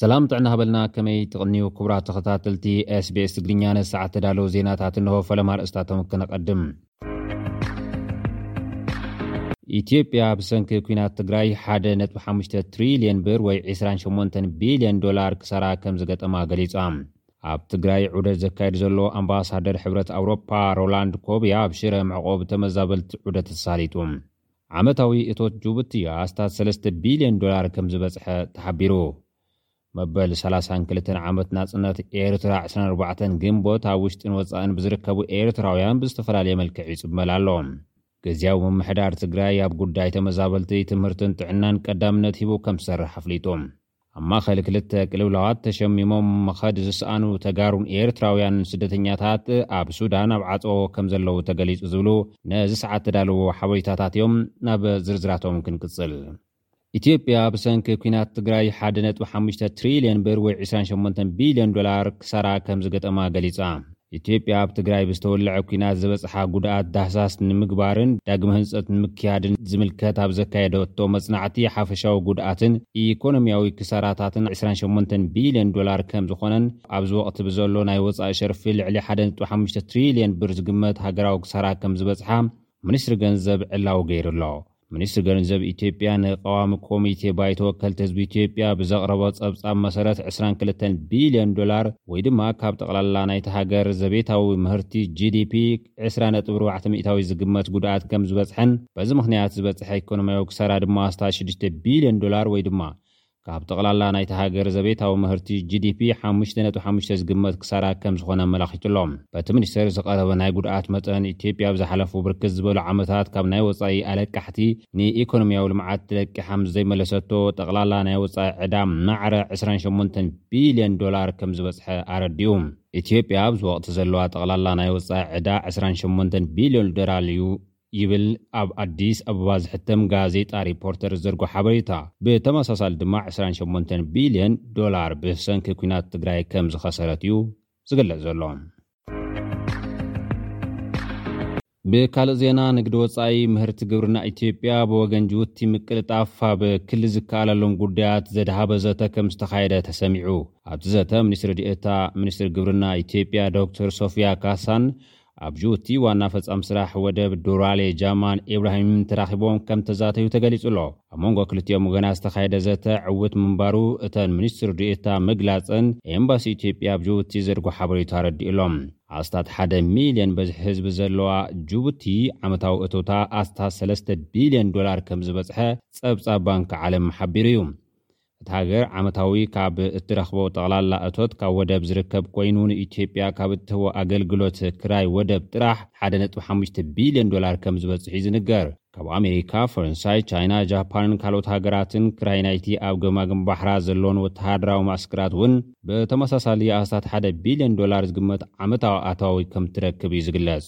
ሰላም ጥዕና ሃበልና ከመይ ትቕንዩ ክቡራት ተኸታተልቲ ስbs ትግርኛ ነ ሰዓት ተዳለዉ ዜናታት እንሆ ፈለማ ርእስታቶም ክነቐድም ኢትዮጵያ ብሰንኪ ኩናት ትግራይ 1.5 ትሪልየን ብር ወይ 28 ቢልዮን ዶላር ክሳራ ከም ዝገጠማ ገሊጻ ኣብ ትግራይ ዑደት ዘካይድ ዘሎ ኣምባሳደር ሕብረት ኣውሮፓ ሮላንድ ኮብያ ኣብ ሽረ መዕቖቢ ተመዛበልቲ ዑደት ኣሳሊጡ። ዓመታዊ እቶት ጁቡቲ ኣስታት ሰለስተ ቢልዮን ዶላር ከምዝበጽሐ ተሓቢሩ። መበል ሰላሳን ክልተን ዓመት ናጽነት ኤርትራ ዕስራን ኣርባዕተን ግንቦት ኣብ ውሽጥን ወጻእን ብዝርከቡ ኤርትራውያን ብዝተፈላለየ መልክዕ ይጽበል ኣሎ። ግዝያዊ ምምሕዳር ትግራይ ኣብ ጉዳይ ተመዛበልቲ፣ ትምህርትን ጥዕናን ቀዳምነት ሂቡ ከምዝሰርሕ ኣፍሊጡ። ኣብ ማእኸል ክልተ ቅልውላዋት ተሸሚሞም ምኸድ ዝሰኣኑ ተጋሩን ኤርትራውያንን ስደተኛታት ኣብ ሱዳን ኣብ ዓፆ ከምዘለዉ ተገሊፁ ዝብሉ ነዚ ሰዓት ተዳለዎ ሓበሬታታት እዮም። ናብ ዝርዝራቶም ክንቅፅል። ኢትዮጵያ ብሰንኪ ኲናት ትግራይ ሓደ ነጥቢ ሓሙሽተ ትሪልየን ብር ወይ ዕስራን ሸሞንተን ቢልዮን ዶላር ክሳራ ከምዝገጠማ ገሊፃ። ኢትዮጵያ ኣብ ትግራይ ብዝተወለዐ ኲናት ዝበፅሓ ጉድኣት ዳህሳስ ንምግባርን ዳግመ ህንፀት ንምክያድን ዝምልከት ኣብ ዘካየደቶ መፅናዕቲ ሓፈሻዊ ጉድኣትን ኢኮኖሚያዊ ክሳራታትን ዕስራን ሸሞንተን ቢሊየን ዶላር ከምዝኾነን ኣብዚ ወቕቲ ብዘሎ ናይ ወፃኢ ሸርፊ ልዕሊ ሓደ ነጥቢ ሓሙሽተ ትሪሊየን ብር ዝግመት ሃገራዊ ክሳራ ከምዝበፅሓ ሚኒስትሪ ገንዘብ ዕላዊ ገይሩ'ሎ። ሚኒስትሪ ገንዘብ ኢትዮጵያ ንቀዋሚ ኮሚቴ ባይቶ ወከልቲ ህዝቢ ኢትዮጵያ ብዘቕረቦ ጸብጻብ መሰረት ዕስራን ክልተን ቢልዮን ዶላር ወይ ድማ ካብ ጠቕላላ ናይታ ሃገር ዘቤታዊ ምህርቲ፣ GDP፣ ዕስራ ነጥቢ ኣርባዕተ ሚእታዊት ዝግመት ጉድኣት ከም ዝበጽሐን በዚ ምኽንያት ዝበጸሐ ኢኮኖሚያዊ ክሳራ ድማ ኣስታት ሽዱሽተ ቢልዮን ዶላር ወይ ድማ ካብ ጠቕላላ ናይታ ሃገር ዘቤታዊ ምህርቲ፣ ጂዲፒ፣ ሓሙሽተ ነጥቢ ሓሙሽተ ዝግመት ክሳራ ከም ዝኾነ ኣመላኺቱ ኣሎ። በቲ ሚኒስቴር ዝቐረበ ናይ ጉድኣት መጠን፣ ኢትዮጵያ ኣብ ዝሓለፉ ብርክት ዝበሉ ዓመታት ካብ ናይ ወፃኢ ኣለቃሕቲ ንኢኮኖሚያዊ ልምዓት ለቂሓ ምስ ዘይመለሰቶ ጠቕላላ ናይ ወፃኢ ዕዳ ማዕረ ዕስራን ሸሞንተን ቢሊየን ዶላር ከም ዝበፅሐ ኣረዲኡ። ኢትዮጵያ ኣብዚ ወቕቲ ዘለዋ ጠቕላላ ናይ ወፃኢ ዕዳ ዕስራን ሸሞንተን ቢሊዮን ዶላር እዩ። ይብል ኣብ ኣዲስ ኣበባ ዝሕተም ጋዜጣ ሪፖርተር ዝዘርግሖ ሓበሬታ። ብተመሳሳሊ ድማ ዕስራን ሸሞንተን ቢልዮን ዶላር ብሰንኪ ኲናት ትግራይ ከምዝኸሰረት እዩ ዝግለጽ ዘሎ። ብካልእ ዜና ንግዲ ወፃኢ ምህርቲ ግብርና ኢትዮጵያ ብወገን ጅቡቲ ምቅልጣፍ ኣብ ክሊ ዝከኣለሎም ጉዳያት ዘድሃበ ዘተ ከምዝተኻየደ ተሰሚዑ። ኣብቲ ዘተ ሚኒስትሪ ዲኤታ ሚኒስትሪ ግብርና ኢትዮጵያ ዶክተር ሶፍያ ካሳን ኣብ ጁቡቲ ዋና ፈፃሚ ስራሕ ወደብ ዱራሌ ጃማን ኢብራሂምን ተራኺቦም ከምተዛተዩ ተገሊፁ'ሎ። ኣብ መንጎ ክልቲኦም ወገናት ዝተኻየደ ዘተ ዕውት ምንባሩ እተን ሚኒስትር ዲኤታ ምግላፀን ኤምባሲ ኢትዮጵያ ኣብ ጁቡቲ ዘድጎ ሓበሬታ ኣረዲኡ'ሎ። ኣስታት ሓደ ሚልየን በዝሒ ህዝቢ ዘለዋ ጁቡቲ ዓመታዊ እቶታ ኣስታት ሰለስተ ቢልየን ዶላር ከምዝበፅሐ ፀብፃብ ባንኪ ዓለም ሓቢሩ'ዩ። እታ ሃገር ዓመታዊ ካብ እትረኽቦ ጠቕላላ እቶት ካብ ወደብ ዝርከብ ኮይኑ፣ ንኢትዮጵያ ካብ እትህቦ ኣገልግሎት ክራይ ወደብ ጥራሕ ሓደ ነጥቢ ሓሙሽተ ቢልዮን ዶላር ከም ዝበጽሕ እዩ ዝንገር። ካብ ኣሜሪካ፣ ፈረንሳይ፣ ቻይና፣ ጃፓንን ካልኦት ሃገራትን ክራይ ናይቲ ኣብ ገማግም ባሕራ ዘለወን ወተሃደራዊ መዓስከራት እውን ብተመሳሳሊ ኣስታት ሓደ ቢልዮን ዶላር ዝግመት ዓመታዊ ኣታዊ ከም እትረክብ እዩ ዝግለጽ።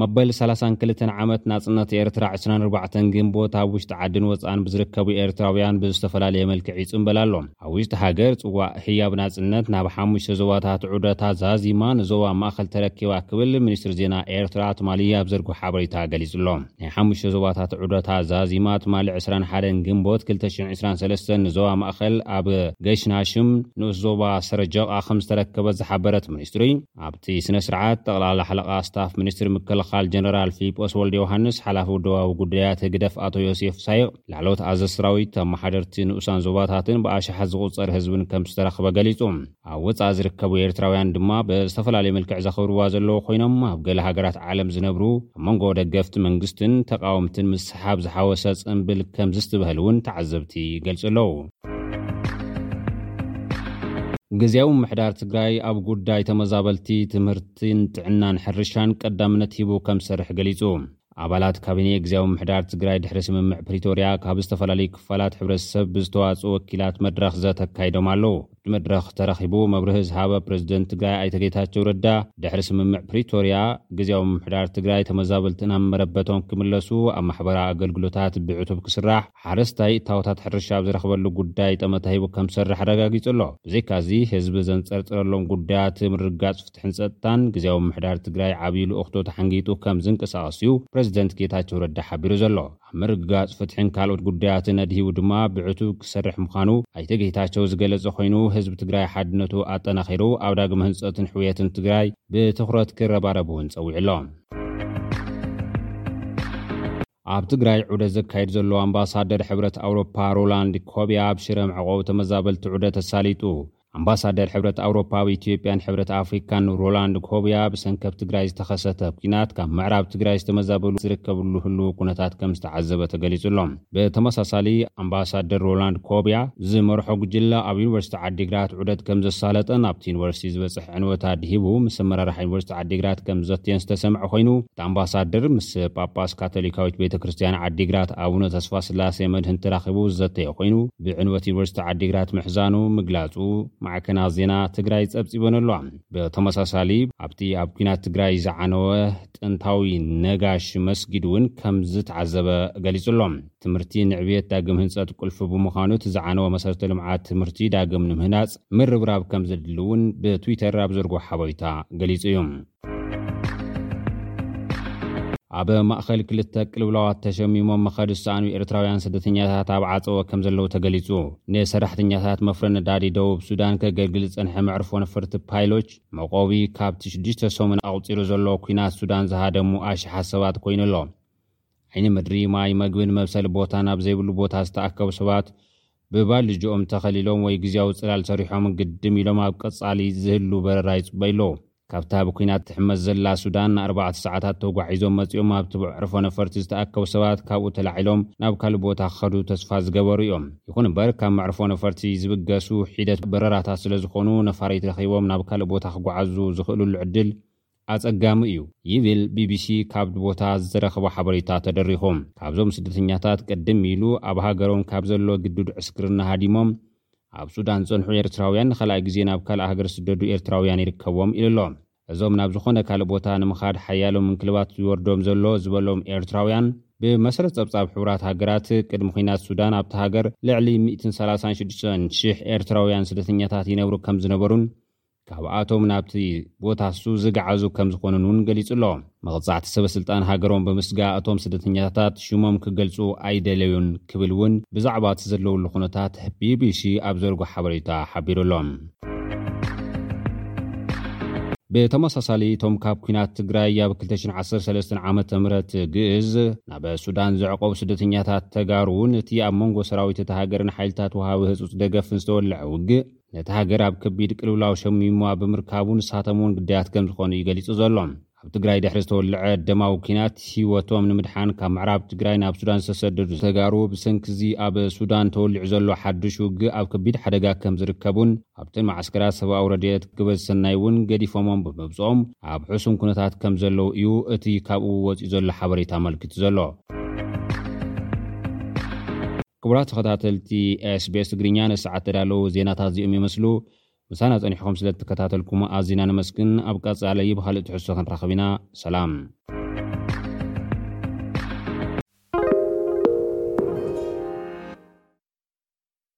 መበል ሰላሳን ክልተን ዓመት ናጽነት ኤርትራ ዕስራን ኣርባዕተን ግንቦት ኣብ ውሽጢ ዓድን ወጻእን ብዝርከቡ ኤርትራውያን ብዝተፈላለየ መልክዕ ይጽምበል ኣሎ። ኣብ ውሽጢ ሃገር ጽዋእ ህያብ ናጽነት ናብ ሓሙሽተ ዞባታት ዑደታ ዛዚማ ንዞባ ማእከል ተረኪባ ክብል ሚኒስትሪ ዜና ኤርትራ ትማሊ ኣብ ዘርግሖ ሓበሬታ ገሊጹ'ሎ። ናይ ሓሙሽተ ዞባታት ዑደታ ዛዚማ ትማሊ ዕስራን ሓደን ግንቦት ክልተ ሽሕን ዕስራን ሰለስተን ንዞባ ማእከል ኣብ ገሽናሽም ንኡስ ዞባ ሰረጀቓ ከምዝተረከበት ዝሓበረት ሚኒስትሪ ኣብቲ ስነ ስርዓት ጠቕላላ ሓለቓ ስታፍ ሚኒስትሪ ምክልኻል ጀነራል ፊሊጶስ ወልደዮሃንስ ሓላፊ ውደባዊ ጉዳያት ህግደፍ ኣቶ ዮሴፍ ሳይቕ ላዕለዎት ኣዘዝቲ ሰራዊት ኣመሓደርቲ ንኡሳን ዞባታትን ብኣሽሓት ዝቑጸር ህዝብን ከምዝተረኽበ ገሊጹ። ኣብ ወጻኢ ዝርከቡ ኤርትራውያን ድማ ብዝተፈላለየ መልክዕ ዘኽብርዋ ዘለዉ ኮይኖም፣ ኣብ ገለ ሃገራት ዓለም ዝነብሩ ኣብ መንጎ ደገፍቲ መንግስትን ተቓወምትን ምስሕሓብ ዝሓወሰ ጽንብል ከም ዝስትብሀል እውን ተዓዘብቲ ይገልጹ ኣለዉ። ግዝያዊ ምምሕዳር ትግራይ ኣብ ጉዳይ ተመዛበልቲ፣ ትምህርቲን ጥዕናን ሕርሻን ቀዳምነት ሂቡ ከም ዝሰርሕ ገሊጹ። ኣባላት ካቢኔ ግዝያዊ ምምሕዳር ትግራይ ድሕሪ ስምምዕ ፕሪቶርያ ካብ ዝተፈላለዩ ክፋላት ሕብረተሰብ ብዝተዋፅኡ ወኪላት መድረኽ ዘተ ኣካይዶም ኣለው። ኣብቲ መድረኽ ተረኺቡ መብርሂ ዝሃበ ፕረዚደንት ትግራይ ኣይተ ጌታቸው ረዳ ድሕሪ ስምምዕ ፕሪቶርያ ግዝያዊ ምምሕዳር ትግራይ ተመዛበልቲ ናብ መረበቶም ክምለሱ ኣብ ማሕበራዊ ኣገልግሎታት ብዕቱብ ክስራሕ ሓረስታይ እታወታት ሕርሻ ኣብ ዝረኽበሉ ጉዳይ ጠመተ ሂቡ ከምዝሰርሕ ኣረጋጊፁ ኣሎ። ብዘይካ'ዚ ህዝቢ ዘንፀርፅረሎም ጉዳያት ምርግጋፅ ፍትሕን ፀጥታን ግዝያዊ ምምሕዳር ትግራይ ዓብዪ ልኡኽቶ ተሓንጊጡ ከምዝንቀሳቐስ ዩ ፕረዚደንት ጌታቸው ረዳ ሓቢሩ ዘሎ። ኣብ ምርግጋፅ ፍትሕን ካልኦት ጉዳያትን ኣድሂቡ ድማ ብዕቱብ ክሰርሕ ምዃኑ ኣይተ ጌታቸው ዝገለፀ ኮይኑ ህዝቢ ትግራይ ሓድነቱ ኣጠናኺሩ ኣብ ዳግመ ህንፀትን ሕውየትን ትግራይ ብትኹረት ክረባረብ ውን ፀዊዑ ኣሎ። ኣብ ትግራይ ዑደት ዘካይድ ዘሎ ኣምባሳደር ሕብረት ኣውሮፓ ሮላንድ ኮቢያ ኣብ ሽረ መዕቖቢ ተመዛበልቲ ዑደት ኣሳሊጡ። ኣምባሳደር ሕብረት ኣውሮፓ ኣብ ኢትዮጵያን ሕብረት ኣፍሪካን ሮላንድ ኮቢያ ብሰንኪ ኣብ ትግራይ ዝተኸሰተ ኲናት ካብ ምዕራብ ትግራይ ዝተመዛበሉ ዝርከብሉ ህልዊ ኩነታት ከምዝተዓዘበ ተገሊፁ ኣሎ። ብተመሳሳሊ ኣምባሳደር ሮላንድ ኮቢያ ዝመርሖ ጉጅለ ኣብ ዩኒቨርሲቲ ዓዲግራት ዑደት ከምዘሳለጠን ኣብቲ ዩኒቨርሲቲ ዝበፅሐ ዕንወት ኣድሂቡ ምስ ኣመራርሓ ዩኒቨርሲቲ ዓዲግራት ከምዝዘተየን ዝተሰምዐ ኮይኑ እቲ ኣምባሳደር ምስ ጳጳስ ካቶሊካዊት ቤተ ክርስትያን ዓዲግራት ኣቡነ ተስፋስላሴ መድህን ተራኺቡ ዝዘተየ ኮይኑ ብዕንወት ዩኒቨርሲቲ ዓዲግራት ምሕዛኑ ምግላፁ ማዕከናት ዜና ትግራይ ፀብፂበን ኣለዋ። ብተመሳሳሊ ኣብቲ ኣብ ኲናት ትግራይ ዝዓነወ ጥንታዊ ነጋሽ መስጊድ እውን ከም ዝተዓዘበ ገሊፁ ኣሎ። ትምህርቲ ንዕብየት ዳግም ህንፀት ቁልፊ ብምዃኑ እቲ ዝዓነወ መሰረተ ልምዓት ትምህርቲ ዳግም ንምህናፅ ምርብራብ ከም ዘድሊ እውን ብትዊተር ኣብ ዘርጎ ሓበሬታ ገሊፁ እዩ። ኣብ ማእኸል ክልተ ቅልውላዋት ተሸሚሞም መኸዲ ዝሰኣኑ ኤርትራውያን ስደተኛታት ኣብ ዓፀወ ከም ዘለዉ ተገሊፁ። ንሰራሕተኛታት መፍረ ነዳዲ ደቡብ ሱዳን ከገልግል ዝፀንሐ መዕርፎ ነፈርቲ ፓይሎች መቆቢ ካብቲ ሽዱሽተ ሰሙን ኣቑፂሩ ዘሎ ኲናት ሱዳን ዝሃደሙ ኣሽሓት ሰባት ኮይኑ ኣሎ። ዓይኒ ምድሪ፣ ማይ፣ መግብን መብሰሊ ቦታን ኣብ ዘይብሉ ቦታ ዝተኣከቡ ሰባት ብባልጅኦም ተኸሊሎም ወይ ግዝያዊ ጽላል ሰሪሖም ግድም ኢሎም ኣብ ቀጻሊ ዝህሉ በረራ ይጽበዩ ኣለዉ። ካብታ ብኲናት ትሕመስ ዘላ ሱዳን ንኣርባዕተ ሰዓታት ተጓዒዞም መጺኦም ኣብቲ መዕርፎ ነፈርቲ ዝተኣከቡ ሰባት ካብኡ ተላዒሎም ናብ ካልእ ቦታ ክኸዱ ተስፋ ዝገበሩ እዮም። ይኹን እምበር ካብ መዕርፎ ነፈርቲ ዝብገሱ ሒደት በረራታት ስለዝኾኑ ነፋሪት ረኺቦም ናብ ካልእ ቦታ ክጓዓዙ ዝኽእልሉ ዕድል ኣጸጋሚ እዩ ይብል ቢቢሲ ካብ'ቲ ቦታ ዝተረኽበ ሓበሬታ ተደሪኹ። ካብዞም ስደተኛታት ቅድም ኢሉ ኣብ ሃገሮም ካብ ዘሎ ግዱድ ዕስክርና ሃዲሞም ኣብ ሱዳን ዝጸንሑ ኤርትራውያን ንኻልኣይ ግዜ ናብ ካልኣ ሃገር ዝስደዱ ኤርትራውያን ይርከብዎም ኢሉ'ሎ። እዞም ናብ ዝኾነ ካልእ ቦታ ንምኻድ ሓያሎ ምንክልባት ዝወርዶም ዘሎ ዝበሎም ኤርትራውያን፣ ብመሰረት ጸብጻብ ሕቡራት ሃገራት፣ ቅድሚ ኲናት ሱዳን ኣብታ ሃገር ልዕሊ ሚእትን ሰላሳን ሽዱሽተን ሽሕ ኤርትራውያን ስደተኛታት ይነብሩ ከምዝነበሩን ካብኣቶም ናብቲ ቦታ እሱ ዝገዓዙ ከም ዝኾኑን እውን ገሊጹ ኣሎ። መቕጻዕቲ ሰበስልጣን ሃገሮም ብምስጋእ እቶም ስደተኛታታት ሽሞም ክገልጹ ኣይደለዩን ክብል እውን ብዛዕባ እቲ ዘለውሉ ኩነታት ቢቢሲ ኣብ ዘርጎ ሓበሬታ ሓቢሩ ኣሎ። ብተመሳሳሊ እቶም ካብ ኩናት ትግራይ ኣብ ክልተ ሽሕን ዓሰርተ ሰለስተን ዓመተ ምህረት ግእዝ ናብ ሱዳን ዘዕቆቡ ስደተኛታት ተጋሩ እውን እቲ ኣብ መንጎ ሰራዊት እታ ሃገርን ሓይልታት ወሃቢ ህጹጽ ደገፍን ዝተወለዐ ውግእ ነታ ሃገር ኣብ ከቢድ ቅልውላው ሸሚሙዋ ብምርካቡ ንሳቶም እውን ግዳያት ከምዝኾኑ እዩ ገሊፁ ዘሎ። ኣብ ትግራይ ድሕሪ ዝተወልዐ ደማዊ ኲናት ህይወቶም ንምድሓን ካብ ምዕራብ ትግራይ ናብ ሱዳን ዝተሰደዱ ተጋሩ ብሰንኪ እዚ ኣብ ሱዳን ተወሊዑ ዘሎ ሓዱሽ ውግእ ኣብ ከቢድ ሓደጋ ከምዝርከቡን ኣብተን መዓስከራት ሰብኣዊ ረድኤት ግብረ ሰናይ እውን ገዲፎሞም ብምብፅኦም ኣብ ሕሱም ኩነታት ከምዘለዉ እዩ እቲ ካብኡ ወፂኡ ዘሎ ሓበሬታ ኣመልኪቱ ዘሎ። ክቡራት ተኸታተልቲ SBS ትግርኛ ነዚ ሰዓት ተዳለዉ ዜናታት እዚኦም ይመስሉ። ምሳና ጸኒሕኹም ስለ እትከታተልኩም ኣዚና ነመስግን። ኣብ ቀጻሊ ብኻልእ ትሕዝቶ ክንራኸብ ኢና። ሰላም።